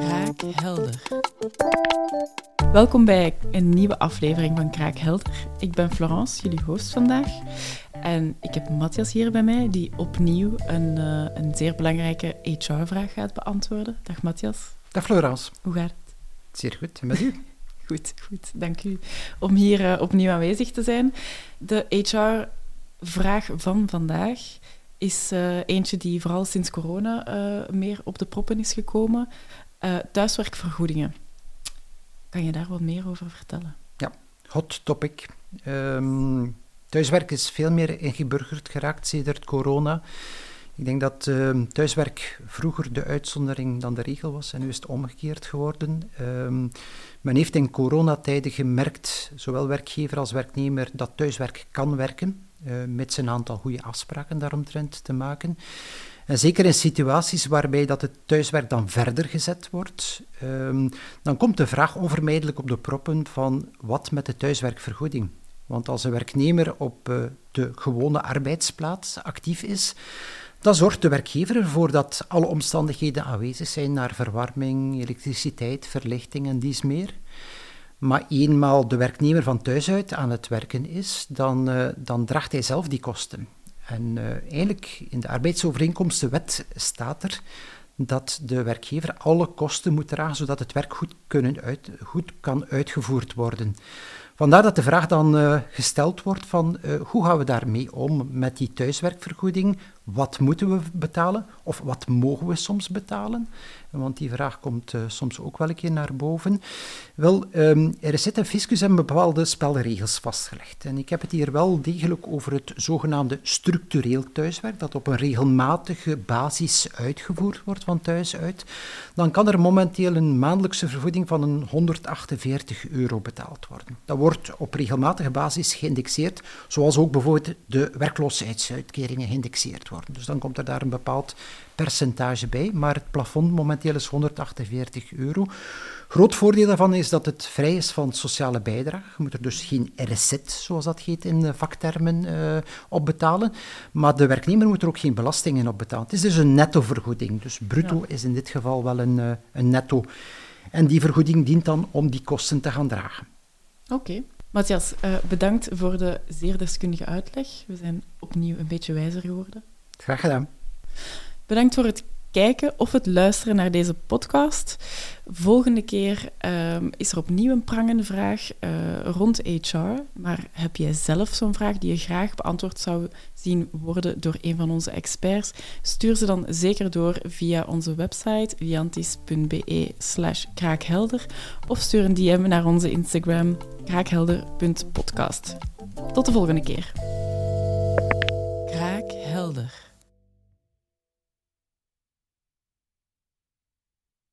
Kraakhelder. Welkom bij een nieuwe aflevering van Kraakhelder. Ik ben Florence, jullie host vandaag. En ik heb Matthias hier bij mij, die opnieuw een, uh, een zeer belangrijke HR-vraag gaat beantwoorden. Dag Matthias. Dag Florence. Hoe gaat het? Zeer goed. En met u? goed, goed. Dank u om hier uh, opnieuw aanwezig te zijn. De HR-vraag van vandaag is uh, eentje die vooral sinds corona uh, meer op de proppen is gekomen. Uh, thuiswerkvergoedingen. Kan je daar wat meer over vertellen? Ja, hot topic. Um, thuiswerk is veel meer ingeburgerd geraakt sinds corona. Ik denk dat uh, thuiswerk vroeger de uitzondering dan de regel was en nu is het omgekeerd geworden. Um, men heeft in coronatijden gemerkt, zowel werkgever als werknemer, dat thuiswerk kan werken met een aantal goede afspraken daaromtrent te maken. En zeker in situaties waarbij dat het thuiswerk dan verder gezet wordt, um, dan komt de vraag onvermijdelijk op de proppen van wat met de thuiswerkvergoeding. Want als een werknemer op uh, de gewone arbeidsplaats actief is, dan zorgt de werkgever ervoor dat alle omstandigheden aanwezig zijn naar verwarming, elektriciteit, verlichting en dies meer. Maar eenmaal de werknemer van thuis uit aan het werken is, dan, uh, dan draagt hij zelf die kosten. En uh, eigenlijk in de arbeidsovereenkomstenwet staat er dat de werkgever alle kosten moet dragen, zodat het werk goed, kunnen uit, goed kan uitgevoerd worden. Vandaar dat de vraag dan uh, gesteld wordt van hoe gaan we daarmee om met die thuiswerkvergoeding? Wat moeten we betalen of wat mogen we soms betalen? Want die vraag komt uh, soms ook wel een keer naar boven. Wel, um, er een fiscus en bepaalde spelregels vastgelegd. En ik heb het hier wel degelijk over het zogenaamde structureel thuiswerk, dat op een regelmatige basis uitgevoerd wordt van thuis uit. Dan kan er momenteel een maandelijkse vergoeding van een 148 euro betaald worden. Dat wordt op regelmatige basis geïndexeerd, zoals ook bijvoorbeeld de werkloosheidsuitkeringen geïndexeerd worden. Dus dan komt er daar een bepaald percentage bij, maar het plafond momenteel is 148 euro. Groot voordeel daarvan is dat het vrij is van sociale bijdrage. Je moet er dus geen RSZ, zoals dat heet in vaktermen, uh, op betalen. Maar de werknemer moet er ook geen belastingen op betalen. Het is dus een nettovergoeding. Dus bruto ja. is in dit geval wel een, uh, een netto. En die vergoeding dient dan om die kosten te gaan dragen. Oké. Okay. Matthias, uh, bedankt voor de zeer deskundige uitleg. We zijn opnieuw een beetje wijzer geworden. Graag gedaan. Bedankt voor het kijken of het luisteren naar deze podcast. Volgende keer um, is er opnieuw een prangende vraag uh, rond HR. Maar heb jij zelf zo'n vraag die je graag beantwoord zou zien worden door een van onze experts? Stuur ze dan zeker door via onze website viantis.be slash kraakhelder of stuur een DM naar onze Instagram kraakhelder.podcast. Tot de volgende keer.